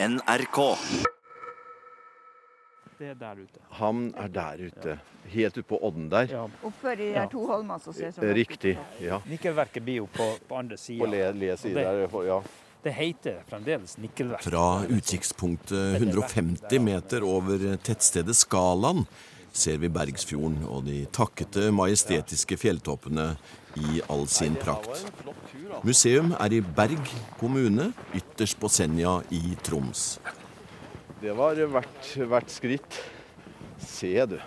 NRK. Det er der ute. Han er der ute. Helt ute på odden der. Ja. Oppfor de to holmene som ser så Eh, vakkert Riktig. Ja. Nikkelverket blir jo på, på andre På sida. le, le side det- der. Ja. Det heter fremdeles nikkelverk. Fra utsiktspunktet 150 meter over tettstedet Skaland ser vi Bergsfjorden og de takkete, majestetiske fjelltoppene i all sin prakt. Museum er i Berg kommune, ytterst på Senja i Troms. Det var hvert, hvert skritt. Se, du.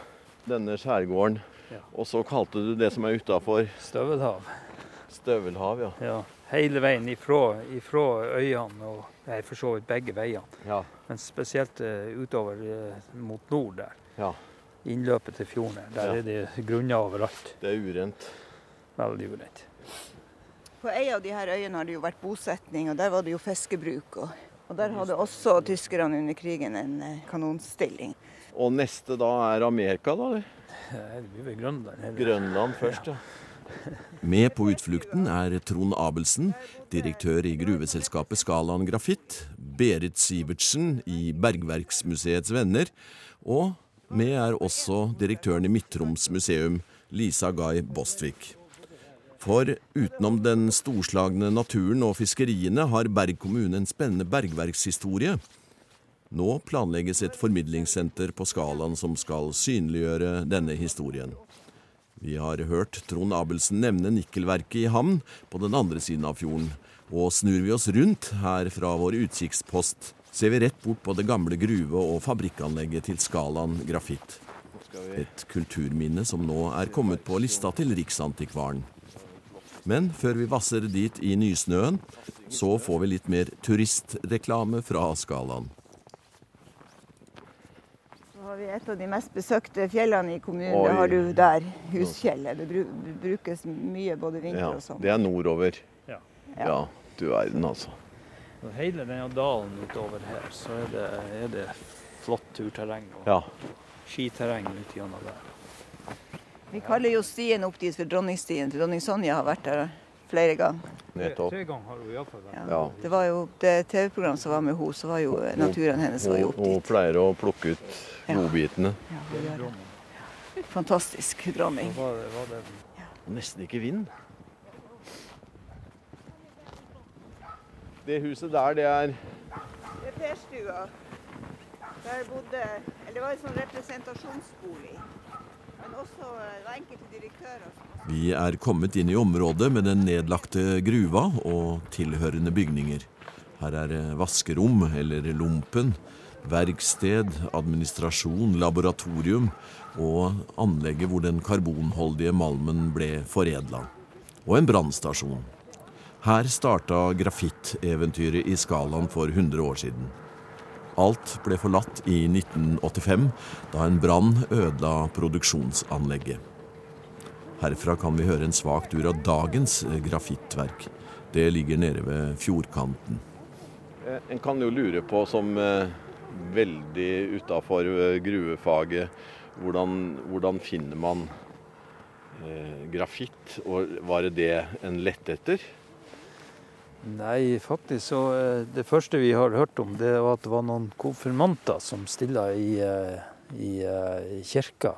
Denne skjærgården. Ja. Og så kalte du det som er utafor, Støvelhav. støvelhav, ja. Ja. Hele veien ifra, ifra øyene og nei, for så vidt begge veiene. Ja. Men spesielt uh, utover uh, mot nord der. ja. Innløpet til fjorden. Der Ja. er det grunner overalt. Det er urent. Veldig urent. På ei av de her øyene har det jo vært bosetning, og der var det jo fiskebruk. Og, og der hadde også tyskerne under krigen en eh, kanonstilling. Og neste da er Amerika, da? eller? Eh, Det blir vel Grønland. eller? Grønland først, ja. Med på utflukten er Trond Abelsen, direktør i gruveselskapet Skaland Grafitt, Berit Sivertsen i Bergverksmuseets Venner, og med er også direktøren i Midt-Troms museum, Lisa Guy Bostvik. For utenom den storslagne naturen og fiskeriene har Berg kommune en spennende bergverkshistorie. Nå planlegges et formidlingssenter på skalaen som skal synliggjøre denne historien. Vi har hørt Trond Abelsen nevne nikkelverket i havn på den andre siden av fjorden. Og snur vi oss rundt her fra vår utsiktspost, ser vi rett bort på det gamle gruve- og fabrikkanlegget til Skalaen Grafitt. Et kulturminne som nå er kommet på lista til Riksantikvaren. Men før vi vasser dit i nysnøen, så får vi litt mer turistreklame fra Skaland. Så har vi et av de mest besøkte fjellene i kommunen. Oi. Det har du der, Husfjellet. Det brukes mye både vinter ja. og sommer. Det er nordover. Ja. Ja, du verden, altså. Når hele denne dalen utover her, så er det, er det flott turterreng og Ja. skiterreng ut gjennom der. Vi kaller jo stien opp dit for Dronningstien, for dronning Sonja har vært der flere ganger. Nettopp. Tre ganger har hun iallfall vært. Ja. Ja. Det var jo det TV-programmet som var med henne, så var jo naturen hennes var jo Hun, dit. hun pleier å plukke ut Ja. godbitene. Ja, ja det. Fantastisk dronning. Nesten ikke vind. Det huset der, det er Det er Perstua. Der bodde Eller det var en sånn representasjonsbolig. Eh, Vi er kommet inn i området med den nedlagte gruva og tilhørende bygninger. Her er eh, vaskerom, eller Lompen, verksted, administrasjon, laboratorium og anlegget hvor den karbonholdige malmen ble foredla. Og en brannstasjon. Her starta grafitteventyret i skalaen for 100 år siden. Alt ble forlatt i 1985, da en brann ødela produksjonsanlegget. Herfra kan vi høre en svak dur av dagens eh, grafittverk. Det ligger nede ved fjordkanten. Eh, En kan jo lure på, som eh, veldig utafor gruefaget, hvordan, hvordan finner man grafitt? Og var det det en lette etter? Nei, faktisk så eh, Det første vi har hørt om, det var at det var noen konfirmanter som stilla i, eh, i, eh, i kirka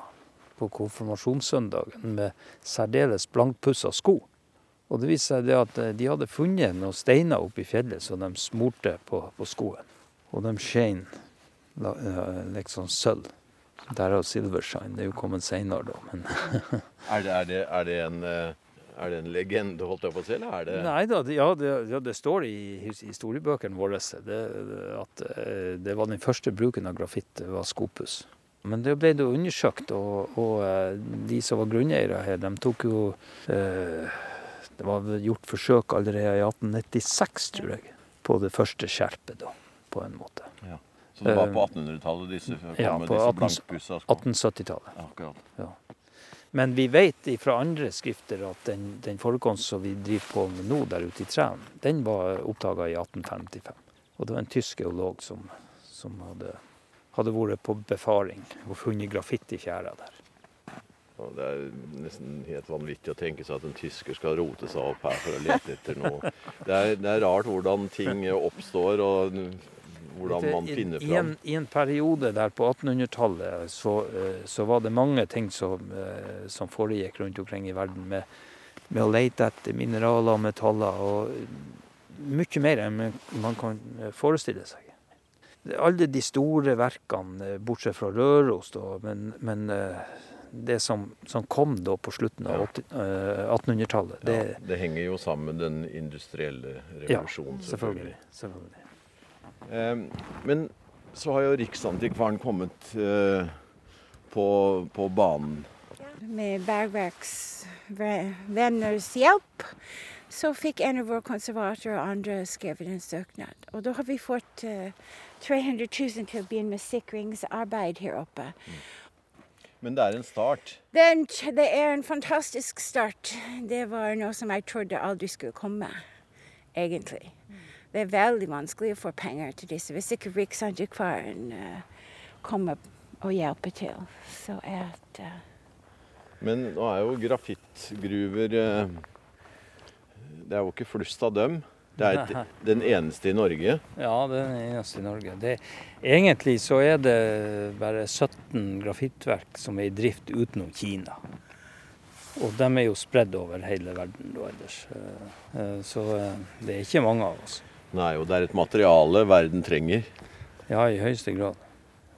på konfirmasjonssøndagen med særdeles blankpussa sko. Og det viste seg det at de hadde funnet noen steiner oppe i fjellet som de smurte på, på skoen. Og de skein liksom sølv. Derav Silvershine. Det er jo kommet seinere, da. Men Er det, er det, er det, en, er det en legende, holdt jeg på å si, eller er det Nei da, det, ja, det, ja, det står i historiebøkene våre det, det, at eh, det var den første bruken av grafitt, det var Skopus. Men det ble det undersøkt, og, og eh, de som var grunneiere her, de tok jo eh, Det var gjort forsøk allerede i 1896, tror jeg, på det første skjerpet, da, på en måte. Så det var på 1800-tallet disse kom Ja, med disse 18 Ja, på 1870-tallet. Akkurat. Men vi vet fra andre skrifter at den, den forekomst som vi driver på med nå der ute i Træn, den var oppdaga i 1855. Og det var en tysk geolog som, som hadde, hadde vært på befaring og funnet grafitt i fjæra der. Ja, det er nesten helt vanvittig å tenke seg at en tysker skal rote seg opp her for å lete etter noe. Det er, det er rart hvordan ting oppstår, og hvordan man I- fram? I en, I en periode der på 1800-tallet så, eh, så var det mange ting som, eh, som foregikk rundt omkring i verden med, med å lete etter mineraler og metaller, og mye mer enn man- kan eh, forestille seg. Alle de store verkene, bortsett fra Røros, da, men, men det som, som kom da på slutten av Ja. 80 eh, 1800-tallet, det Ja, det henger jo sammen med den industrielle revolusjonen, Ja, selvfølgelig. selvfølgelig. selvfølgelig. Eh, Men så har jo Riksantikvaren kommet eh, på, på banen. Med bergverksvenners hjelp så fikk en av våre konservatorer og andre skrevet en søknad. Og da har vi fått uh, 300 000 til å begynne med sikringsarbeid her oppe. Men det er en start. Det er, en, det er en fantastisk start. Det var noe som jeg trodde aldri skulle komme, egentlig. Det er veldig vanskelig å få penger til disse hvis ikke Riksantikvaren uh, kommer og hjelper til. Så at uh... Men nå er jo grafittgruver uh, Det er jo ikke flust av dem. Det er et, den eneste i Norge. Ja, den eneste i Norge. Det, egentlig så er det bare 17 grafittverk som er i drift utenom Kina. Og de er jo spredd over hele verden da ellers. Eh, eh, Så eh, det er ikke mange av oss. Nei, og det er et materiale verden trenger. Ja, i høyeste grad.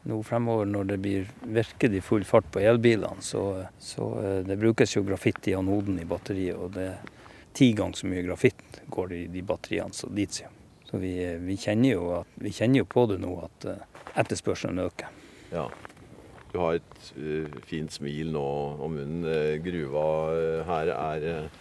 Nå fremover når det blir virkelig full fart på elbilene, så, så eh, det brukes jo grafitt i anoden i batteriet. Og det er ti ganger så mye grafitt går i de batteriene som litium. Så vi, eh, vi, kjenner jo at, vi kjenner jo på det nå at eh, etterspørselen øker. Ja. Du har et uh, fint smil nå om munnen. Gruva her er eh,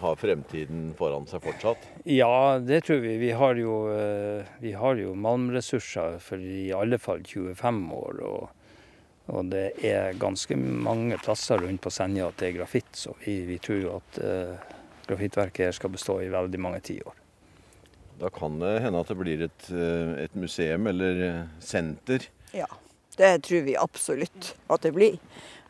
har fremtiden foran seg fortsatt. Ja, det tror vi. Vi har jo, eh, vi har jo malmressurser for i alle fall 25 år. Og, og det er ganske mange plasser rundt på Senja at det er grafitt, så vi, vi tror jo at uh, grafittverket her skal bestå i veldig mange tiår. Da kan det hende at det blir et, eh, et museum eller eh, senter. Ja, det tror vi absolutt at det blir.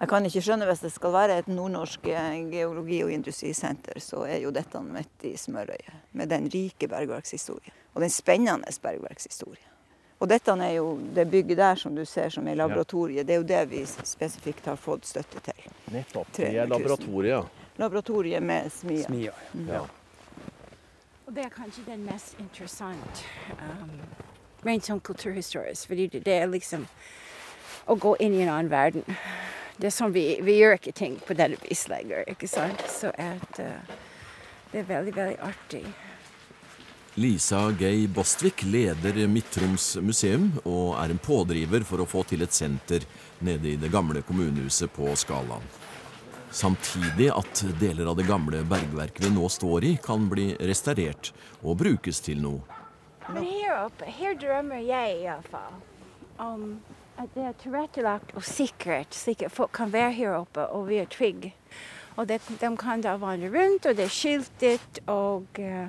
Jeg kan ikke skjønne hvis det skal være et nordnorsk eh, geologi- og industrisenter, så er jo dette midt i smørøyet. Med den rike bergverkshistorien. Og den spennende bergverkshistorien. Og dette er jo det bygget der som du ser som er laboratoriet. Det er jo det vi spesifikt har fått støtte til. Nettopp. Det er laboratoriet, ja. Laboratoriet med smia. Smia. ja. Og det er kanskje den mest interessante um, rent sånn kulturhistorisk. Fordi det, det er liksom å gå inn i en annen verden. Det er sånn vi, vi gjør ikke ting på denne vis lenger, ikke sant? Så at uh, det er veldig, veldig artig. Lisa Gay Bostvik leder Midt-Troms museum og er en pådriver for å få til et senter nede i det gamle kommunehuset på Skalaen. Samtidig at deler av det gamle bergverket vi nå står i, kan bli restaurert og brukes til noe. Men her oppe, her drømmer jeg iallfall om det er tilrettelagt og sikkert, slik at folk kan være her oppe og være trygge. Og det, de kan da vandre rundt, og det er skiltet, og eh,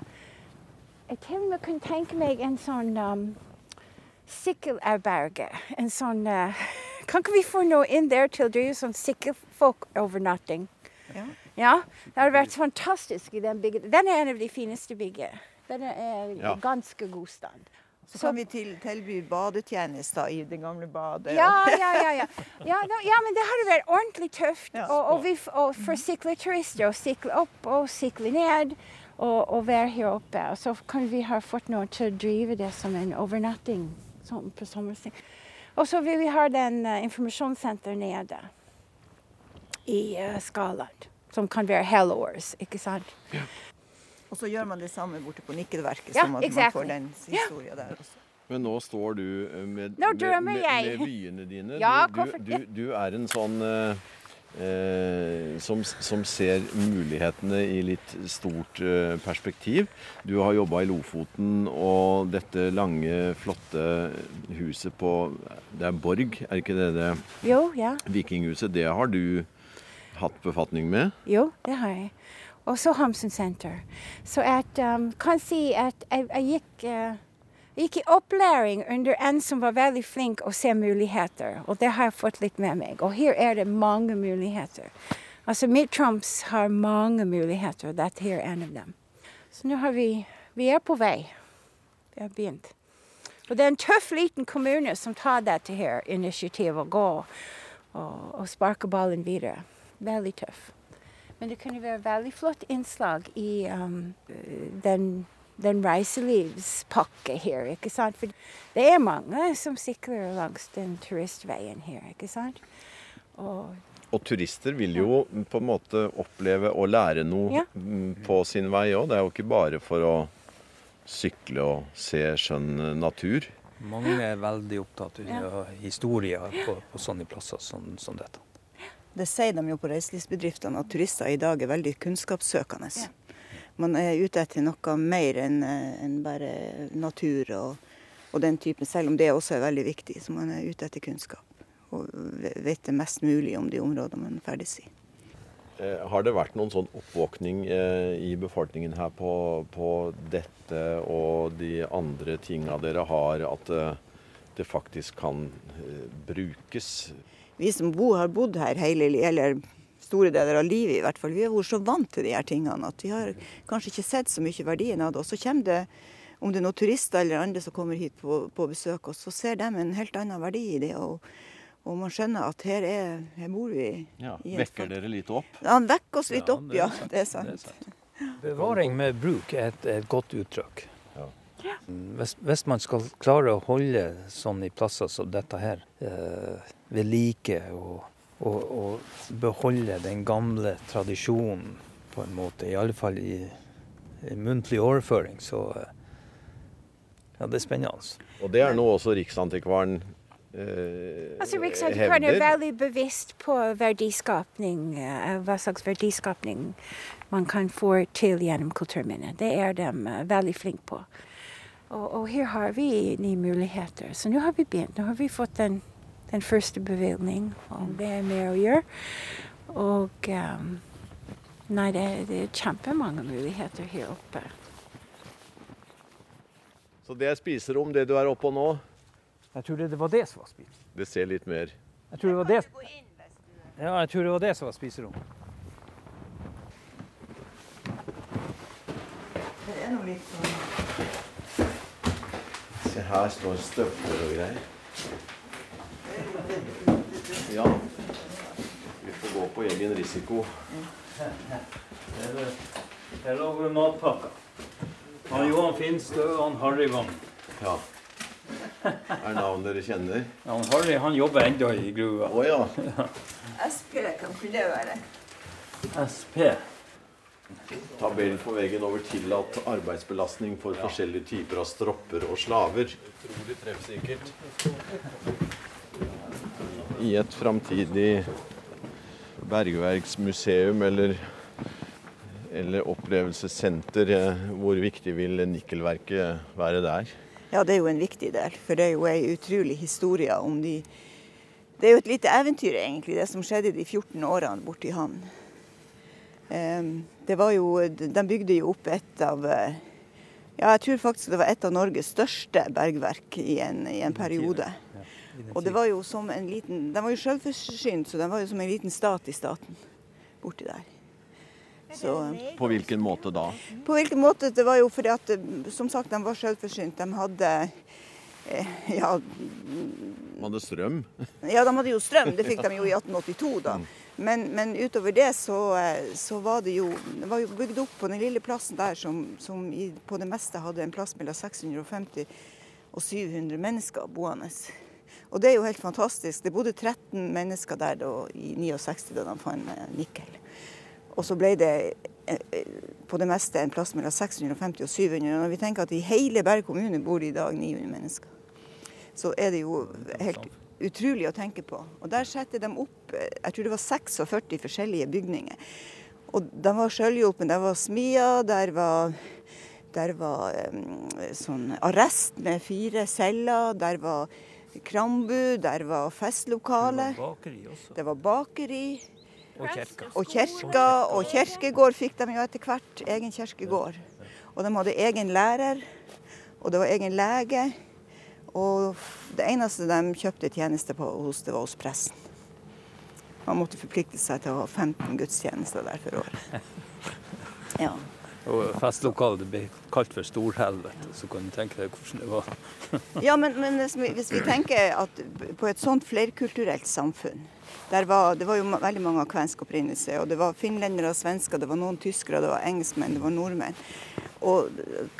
jeg til og med kunne tenke meg en sånn um, sykkelherberge. En sånn uh, Kan ikke vi få noe inn der til å drive sånn sykkelfolkovernatting? Ja. Ja, det hadde vært fantastisk i den bygget. Den er en av de fineste byggene. Den er i Ja. ganske god stand. Så kan vi til, tilby badetjenester i det gamle badet. Ja, ja, ja. Ja, ja, da, ja men det hadde vært ordentlig tøft. Ja. Og, og, vi, og for sykleturister å sykle opp og sykle ned og, og være her oppe. Og så kan vi ha fått noen til å drive det som en overnatting som på sommerstid. Og så vil vi ha den uh, informasjonssenter nede i uh, Skaland. Som kan være helårs, ikke sant? Og så gjør man det samme borte på Nikkelverket, Ja, som at man exactly. får den historien der også. Men nå står du eh, med, Nå med, med, med vyene dine. Ja, du, du, du, du er en sånn eh, eh, som, som ser mulighetene i litt stort eh, perspektiv. Du har jobba i Lofoten, og dette lange, flotte huset på Det er Borg, er ikke det det? Jo, ja. Vikinghuset. Det har du hatt befatning med? Jo, det har jeg. Og så Hamsun Center. Så jeg um, kan si at jeg, jeg gikk uh, jeg gikk i opplæring under en som var veldig flink å se muligheter, og det har jeg fått litt med meg. Og her er det mange muligheter. Altså Midt-Troms har mange muligheter, og dette er en av dem. Så nå har vi Vi er på vei. Vi har begynt. Og det er en tøff liten kommune som tar dette her initiativet og går og, og sparker ballen videre. Veldig tøff. Men det kunne være veldig flott innslag i um, den, den reiselivspakka her, ikke sant. For det er mange som sykler langs den turistveien her, ikke sant. Og Og turister vil jo på en måte oppleve og lære noe Ja. på sin vei òg. Det er jo ikke bare for å sykle og se skjønn natur. Mange er veldig opptatt av Ja. historier på, på sånne plasser som, som dette. Det sier de jo på reiselivsbedriftene, at turister i dag er veldig kunnskapssøkende. Ja. Man er ute etter noe mer enn en bare natur og, og den typen, selv om det også er veldig viktig. Så man er ute etter kunnskap og vet det mest mulig om de områdene man ferdes i. Eh, Har det vært noen sånn oppvåkning eh, i befolkningen her på, på dette og de andre tinga dere har, at eh, det faktisk kan eh, brukes? Vi som bo, har bodd her hele, eller store deler av livet i hvert fall, vi har vært så vant til de her tingene at vi har kanskje ikke sett så mye verdien av det. Og så kommer det, om det er noen turister eller andre som kommer hit på, på besøk, og så ser de en helt annen verdi i det. Og, og man skjønner at her, er, her bor vi Ja, vekker dere litt opp? Han vekker oss litt Ja, opp, det er ja. sant. Det er sant. Bevaring med bruk er et, et godt uttrykk. Ja. Hvis, hvis man skal klare å holde sånn i plasser som dette her eh, ved like og, og, og beholde den gamle tradisjonen på en måte, i alle fall i, i muntlig overføring, så eh, ja, det er spennende. Og det er nå også Riksantikvaren eh, Altså, Riksantikvaren er veldig bevisst på verdiskapning, eh, hva slags verdiskapning man kan få til gjennom kulturminnet. Det er de eh, veldig flinke på. Og, og her har vi nye muligheter. Så nå har vi begynt. Nå har vi fått den, den første bevilgning, og det er mer å gjøre. Og um, Nei, det, det er kjempemange muligheter her oppe. Så det er spiserom, det du er oppå nå, Jeg tror det, var det som var spiserom. det ser litt mer Jeg tror det var det, ja, jeg tror det, var det som var spiserom. Det er noe litt sånn Se her står støvler og greier. Ja. Vi får gå på egen risiko. Her lager vi matpakker. Han Johan Finstø og han Harry Vann. Ja. Er navn dere kjenner? Ja, han Harry han jobber ennå i gruva. Oh, ja. SP, kan ikke det være? SP. Tabell på veggen over tillatt arbeidsbelastning for forskjellige typer av stropper og slaver. Utrolig treffsikkert. I et framtidig bergverksmuseum eller, eller opplevelsessenter, eh, hvor viktig vil nikkelverket være der? Ja, det er jo en viktig del, for det er jo ei utrolig historie om de Det er jo et lite eventyr, egentlig, det som skjedde de 14 årene borte i havn. Em, Det var jo De bygde jo opp et av Ja, jeg tror faktisk det var et av Norges største bergverk i en, i en periode. Og det var jo som en liten De var jo selvforsynt, så de var jo som en liten stat i staten borti der. Så På hvilken måte da? på hvilken måte? Det var jo fordi at som sagt, de var selvforsynt. De hadde eh, ja, De hadde strøm. ja, de hadde jo strøm. Det fikk de jo i 1882, da. Men, men utover det så, eh, så var det jo Det var jo bygd opp på den lille plassen der som, som i, på det meste hadde en plass mellom 650 og 700 mennesker boende. Og det er jo helt fantastisk. Det bodde 13 mennesker der da, i 69 da de fant eh, nikkel. Og så ble det eh, på det meste en plass mellom 650 og 700. Og når vi tenker at i hele Berg kommune bor det i dag 900 mennesker, så er det jo helt utrolig å tenke på. Og der setter de opp eh, jeg tror det var 46 forskjellige bygninger. Og de var sjølhjulpne. Der var smia, der var, der var eh, sånn arrest med fire celler, der var krambu, der var festlokale. Det var Bakeri også. Det var bakeri. Og kirka. Og kirka og kirkegård fikk de jo etter hvert. Egen kirkegård. Og de hadde egen lærer, og det var egen lege. Og det eneste de kjøpte tjeneste på hos, det var hos pressen. Man måtte forplikte seg til å ha 15 gudstjenester der for året. Ja. Og festlokalet ble kalt for Storhelvete, så kan du tenke deg hvordan det var. Ja, men, men hvis, vi, hvis, vi, tenker at på et sånt flerkulturelt samfunn var, Det var jo veldig mange av kvensk opprinnelse. og Det var finlendere, svensker, det var noen tyskere, det var engelskmenn, det var nordmenn. Og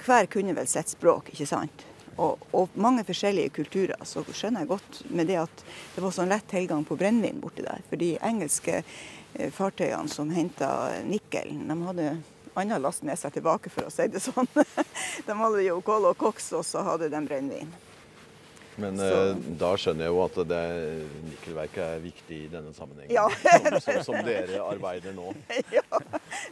hver kunne vel sitt språk, ikke sant? Og, og, mange forskjellige kulturer. Så skjønner jeg godt med det at det var sånn lett tilgang på brennevin borti der. For de engelske eh, fartøyene som henta nikkelen, de hadde annen last med seg tilbake, for å si det sånn. de hadde jo kål og koks, og så hadde de brennevin. Men eh, da skjønner jeg jo at det nikkelverket er viktig i denne sammenhengen. Ja. som, som, som, dere arbeider nå. ja,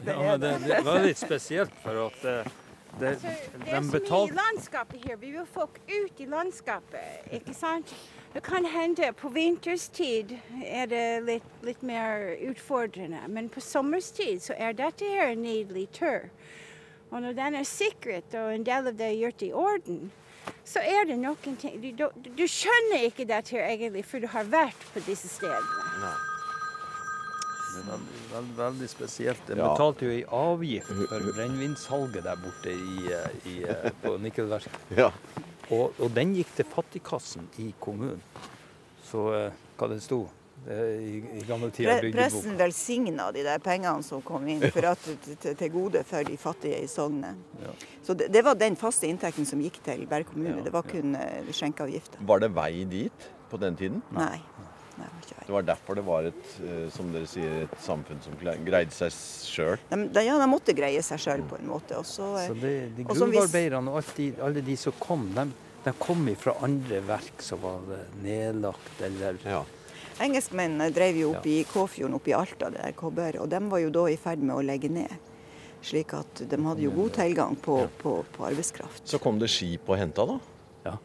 det, ja, det, det var litt spesielt, for at eh, det, altså, det er så mye i landskapet her. Vi vil folk ut i landskapet, ikke sant? Det kan hende på vinterstid er det litt, litt mer utfordrende, men på sommerstid så er dette her en nydelig tur. Og når den er sikret og en del av det er gjort i orden, så er det noen ting Du, du, du skjønner ikke dette her egentlig for du har vært på disse stedene. Nei. Det er veldig, veldig, veldig spesielt. Jeg ja. betalte jo i avgift for brennevinsalget der borte i, i, på nikkelverket. Ja. Og, og, den gikk til fattigkassen i kommunen. Så eh, hva det sto i, i gamle tider Pre Pressen velsigna de der pengene som kom inn for at, til, til, gode for de fattige i sognet. Ja. Så det, det, var den faste inntekten som gikk til Berg kommune. Ja, det var kun ja. Eh, skjenkeavgifter. Var det vei dit på den tiden? Nei. Det var derfor det var et eh, som dere sier, et samfunn som greide seg sjøl? Ja, de måtte greie seg sjøl på en måte. Også, så det, de gruvearbeiderne og de, alle de som kom, de, de kom fra andre verk som var nedlagt eller ja. Engelskmennene drev jo opp i Kåfjorden oppe i Alta, det der kobber, og de var jo da i ferd med å legge ned. Slik at de hadde jo god tilgang på, på, på arbeidskraft. Så kom det skip og henta, da? Ja.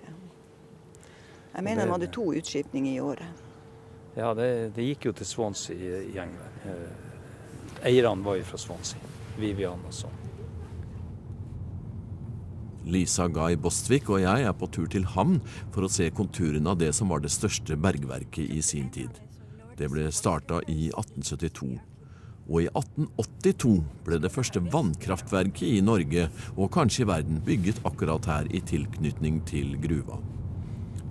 Jeg mener de hadde to utskipninger i året. Ja, det, det gikk jo til Swansea i England. Eh, eierne var jo fra Swansea. Vivian og sånn. Lisa Guy Bostvik og jeg er på tur til havn for å se konturene av det som var det største bergverket i sin tid. Det ble starta i 1872. Og i 1882 ble det første vannkraftverket i Norge, og kanskje i verden, bygget akkurat her i tilknytning til gruva.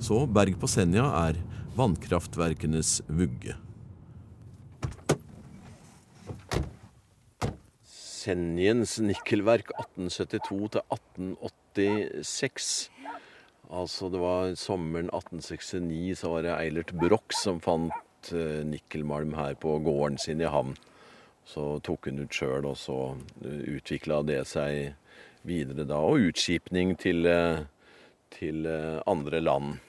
Så Berg på Senja er vannkraftverkenes vugge. Senjens nikkelverk 1872-1886. Altså det var sommeren 1869 så var det Eilert Broch som fant uh, nikkelmalm her på gården sin i havn. Så tok hun ut sjøl, og så eh, utvikla det seg videre da. Og utskipning til, uh, til andre land.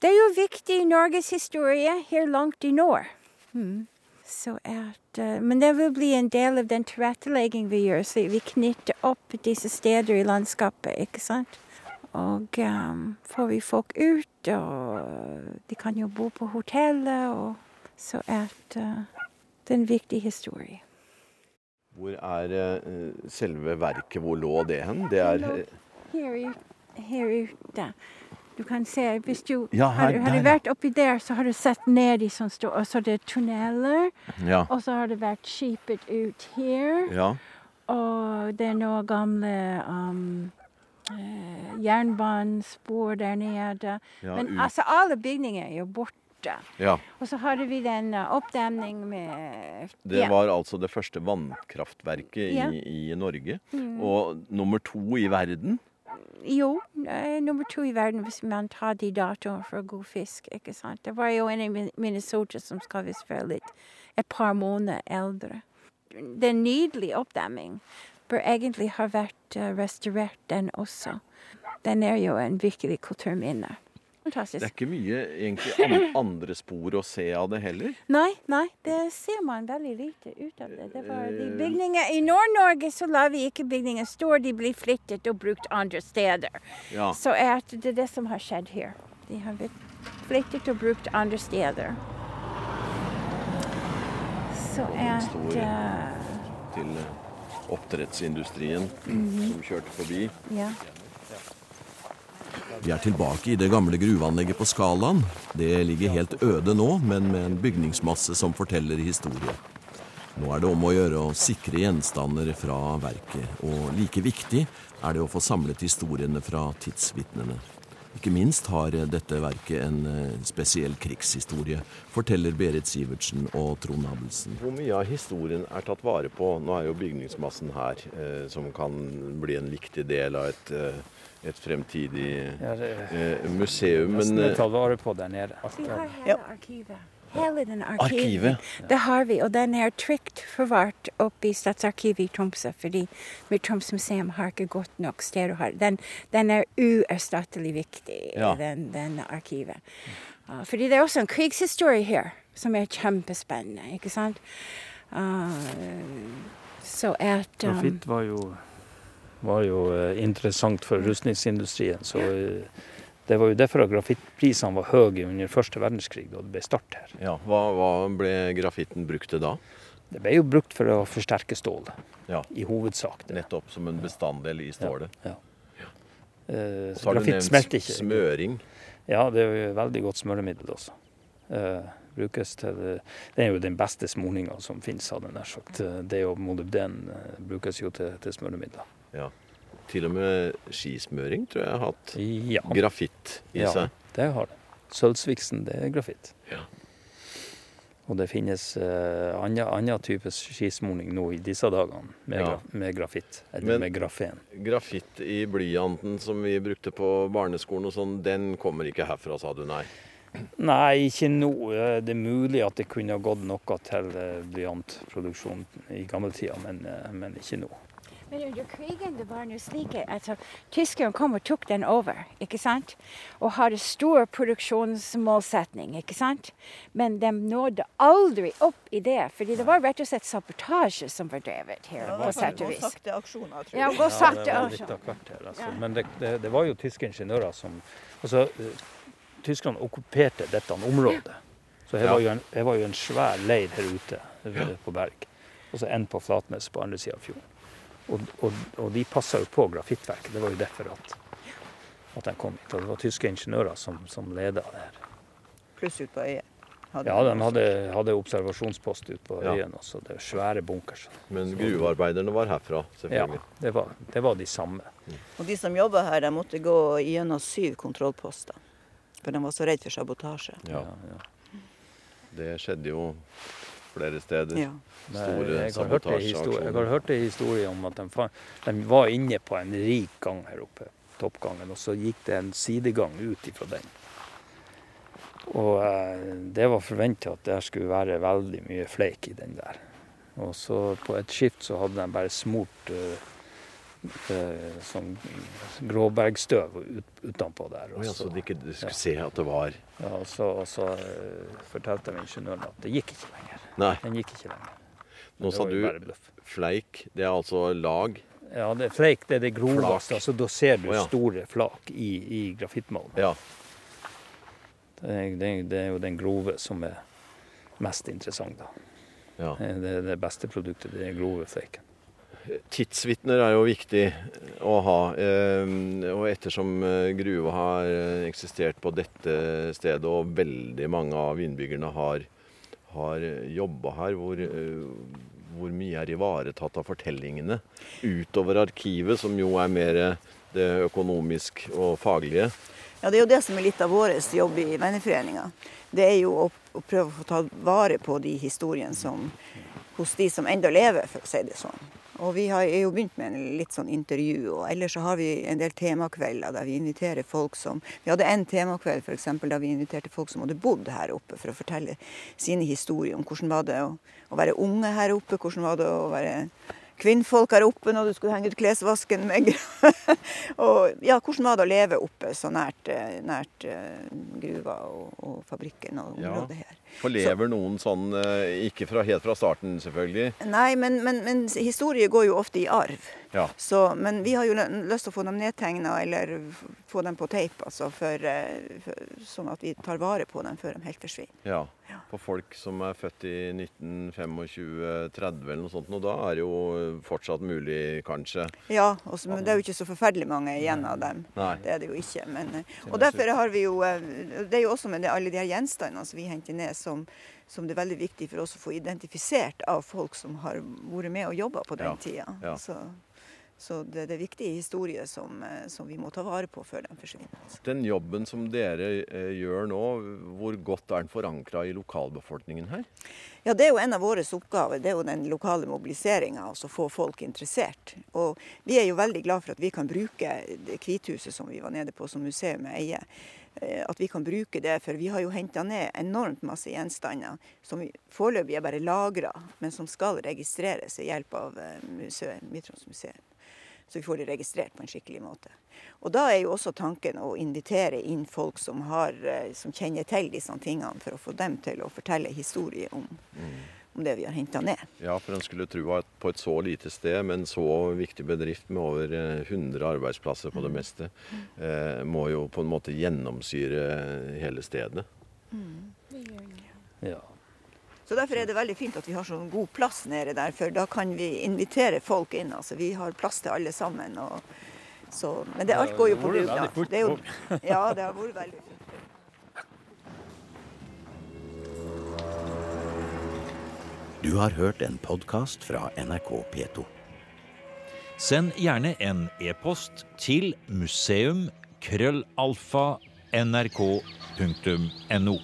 Det er jo viktig i Norges historie her langt i nord. Hmm. Så at, uh, men det vil bli en del av den tilrettelegging vi gjør, så vi knytter opp disse steder i landskapet, ikke sant. Og um, får vi folk ut, og de kan jo bo på hotellet, og så at uh, det er en viktig historie. Hvor er uh, selve verket? Hvor lå det hen? Det er Her, her ute. Du kan se, hvis du ja, her, har, har vært oppi der, så har du sett ned i sånn stor Og så er det tunneler. Ja. Og så har det vært skipet ut her. Ja. Og det er noen gamle um, uh, jernbanespor der nede. Ja, Men ut. altså, alle bygninger er jo borte. Ja. Og så hadde vi den uh, oppdemning med Det var altså det første vannkraftverket i, i Norge. Mm. Og nummer to i verden. Jo, nummer to i verden hvis man tar de datoene for god fisk. ikke sant? Det var jo en i Minnesota som skal visst være litt et par måneder eldre. Det er en nydelig oppdemming. Bør egentlig ha vært uh, restaurert, den også. Den er jo en virkelig kulturminne fantastisk. Det er ikke mye egentlig andre spor å se av det heller? Nei, nei, det ser man veldig lite ut av det. det var de eh. bygninger I Nord-Norge så lar vi ikke bygninger stå, de blir flyttet og brukt andre steder. Ja. Så er det det som har skjedd her. De har blitt flyttet og brukt andre steder. Så er det Til oppdrettsindustrien mm -hmm. som kjørte forbi. Ja. Vi er tilbake i det gamle gruveanlegget på Skalaen. Det ligger helt øde nå, men med en bygningsmasse som forteller historie. Nå er det om å gjøre å sikre gjenstander fra verket, og like viktig er det å få samlet historiene fra tidsvitnene. Ikke minst har dette verket en eh, spesiell krigshistorie, forteller Berit Sivertsen og Trond Abelsen. Hvor mye av historien er tatt vare på? Nå er jo bygningsmassen her, eh, som kan bli en viktig del av et, eh, et fremtidig Ja, det eh, museum. Men er eh, vare på der nede. Vi har hele arkivet. Hele arkivet. Det har vi, og den er trygt forvart oppe i Statsarkivet i Tromsø, fordi mitt Troms museum har ikke godt nok sted å ha den. Den er uerstattelig viktig, Ja. den, den arkivet. Uh, fordi det er også en krigshistorie her som er kjempespennende, ikke sant? Uh, så at um, Profitt var jo, var jo eh, interessant for rustningsindustrien. Så eh, det var jo derfor grafittprisene var høye under første verdenskrig, da det ble start her. ja, hva, hva ble grafitten brukt til da? Det ble jo brukt for å forsterke stålet, Ja, i hovedsak. Det. Nettopp som en bestanddel i stålet. Ja. Eh, Så har du grafitt nevnt smelter ikke. smøring. Ja, det er jo veldig godt smøremiddel også. Eh, brukes til, det er jo den beste smorninga som finnes, hadde jeg nær sagt. Eh, Det og molybden eh, brukes jo til, til smøremidler. Ja. Til og med skismøring tror jeg har hatt Ja, grafitt i ja, seg. det har det. Sølvsviksen, det er grafitt. Ja. Og det finnes uh, annen type skismurning nå i disse dagene med, Ja. graf, med grafitt, eller Men- med grafen. Grafitt i blyanten som vi brukte på barneskolen og sånn, den kommer ikke herfra, sa du nei? Nei, ikke nå. Eh, Det er mulig at det kunne ha gått noe til eh, blyantproduksjon i gammeltida, men, eh, men ikke nå. Men under krigen det var noe slik at tyskerne kom og tok den over, ikke sant? Og hadde stor produksjonsmålsetning, ikke sant? Men de nådde aldri opp i det, fordi det var rett og slett sabotasje som var drevet her, på sett og vis. sakte aksjoner, tror Ja, jeg. gå Ja, det var litt av hvert her, altså. Ja. Men det, det, det var jo tyske ingeniører som Altså, eh, tyskerne okkuperte dette området. Så her Ja. var jo en, her var jo en svær leir her ute eh, på Berg. Og så en på Flatnes på andre sida av fjorden. Og, og, og de passa jo på grafittverket. Det var jo derfor at, at de kom hit. Og det var tyske ingeniører som, som leda det her. Pluss ut på øyet. Ja, de hadde, hadde observasjonspost ute på Ja. øyen også. Det er svære bunkers. Men gruvearbeiderne var herfra, Ja, selvfølgelig. det var, det var de samme. Og de som jobba her, de måtte gå gjennom syv kontrollposter. For de var så redd for sabotasje. Ja. Ja, ja. Det skjedde jo flere steder. Ja. Nei, Store jeg, har hørt historie, jeg har hørt en historie om at de, de var inne på en rik gang her oppe, toppgangen, og så gikk det en sidegang ut ifra den. Og eh, det var forventa at det skulle være veldig mye fleik i den der. Og så på et skift så hadde de bare smurt eh, eh, sånn gråbergstøv ut, utenpå der. Og så, ja, så så, de ikke skulle ja. se at det var ja, og så, og så eh, fortalte de ingeniøren at det gikk ikke lenger. Nei, Den gikk ikke lenger. Nå sa du fleik. Det er altså lag. Ja, det, er fleik det er det groveste. Altså, da ser du oh, ja. store flak i, i grafittmalmen. Ja. Det, det, det er jo den grove som er mest interessant. da. ja. Det, det beste produktet, det er grove fleiken. Tidsvitner er jo viktig å ha. eh, Og ettersom eh, gruva har eh, eksistert på dette stedet, og veldig mange av innbyggerne har, har jobba her, hvor, eh, hvor mye er ivaretatt av fortellingene utover arkivet, som jo er mer det økonomisk og faglige? Ja, Det er jo det som er litt av vår jobb i Venneforeninga. Det er jo å, å prøve å få ta vare på de historiene som hos de som ennå lever, for å si det sånn. Og vi har jo begynt med en litt sånn intervju, og ellers så har vi en del temakvelder der vi inviterer folk som Vi hadde en temakveld eksempel, der vi inviterte folk som hadde bodd her oppe, for å fortelle sine historier om hvordan var det å, å være unge her oppe, hvordan var det å være kvinnfolk her oppe når du skulle henge ut klesvasken med Og ja, hvordan var det å leve oppe så nært, eh, nært eh, gruva og, og fabrikken og området her. For lever noen sånn, eh, ikke fra, helt fra starten selvfølgelig, Nei, men, men, men historie går jo ofte i arv. Ja. Så, men vi har jo lyst til å få dem nedtegna eller få dem på tape, altså, eh, sånn at vi tar vare på dem før de helt forsvinner. Ja, Ja. for folk som er født i 1925-30 eller noe sånt, og da er det jo fortsatt mulig, kanskje. Ja, også, men det er jo ikke så forferdelig mange igjen av dem. Nei. Det er det jo ikke. Men, eh, og derfor har vi jo eh, Det er jo også med alle de her gjenstandene som vi henter ned, som, som det er veldig viktig for oss å få identifisert av folk som har vært med og jobba på den Ja, tida. ja. Så, så det, det er viktige historier som, eh, som vi må ta vare på før de forsvinner. Altså. Den jobben som dere eh, gjør nå, hvor godt er den forankra i lokalbefolkningen her? Ja, Det er jo en av våre oppgaver, det er jo den lokale mobiliseringa. Altså få folk interessert. Og vi er jo veldig glad for at vi kan bruke det Kvithuset som vi var nede på som museet eier. eh, At vi kan bruke det, for vi har jo henta ned enormt masse gjenstander som foreløpig er bare lagra, men som skal registreres ved hjelp av museet, Midt-Troms museum. Så vi får det registrert på en skikkelig måte. Og da er jo også tanken å invitere inn folk som, har, eh, som kjenner til disse tingene, for å få dem til å fortelle historier om, om det vi har henta ned. Ja, for en skulle tro at på et så lite sted, med en så viktig bedrift med over eh, 100 arbeidsplasser på det meste, eh, må jo på en måte gjennomsyre hele stedet. Ja. Så Derfor er det veldig fint at vi har sånn god plass nede der, for da kan vi invitere folk inn. altså Vi har plass til alle sammen. Og, så, men det, alt går jo på bruk dugnad. Det er jo- Ja, det har vært veldig fint. Du har hørt en podkast fra NRK P2. Send gjerne en e-post til museum krøllalfa nrk.no.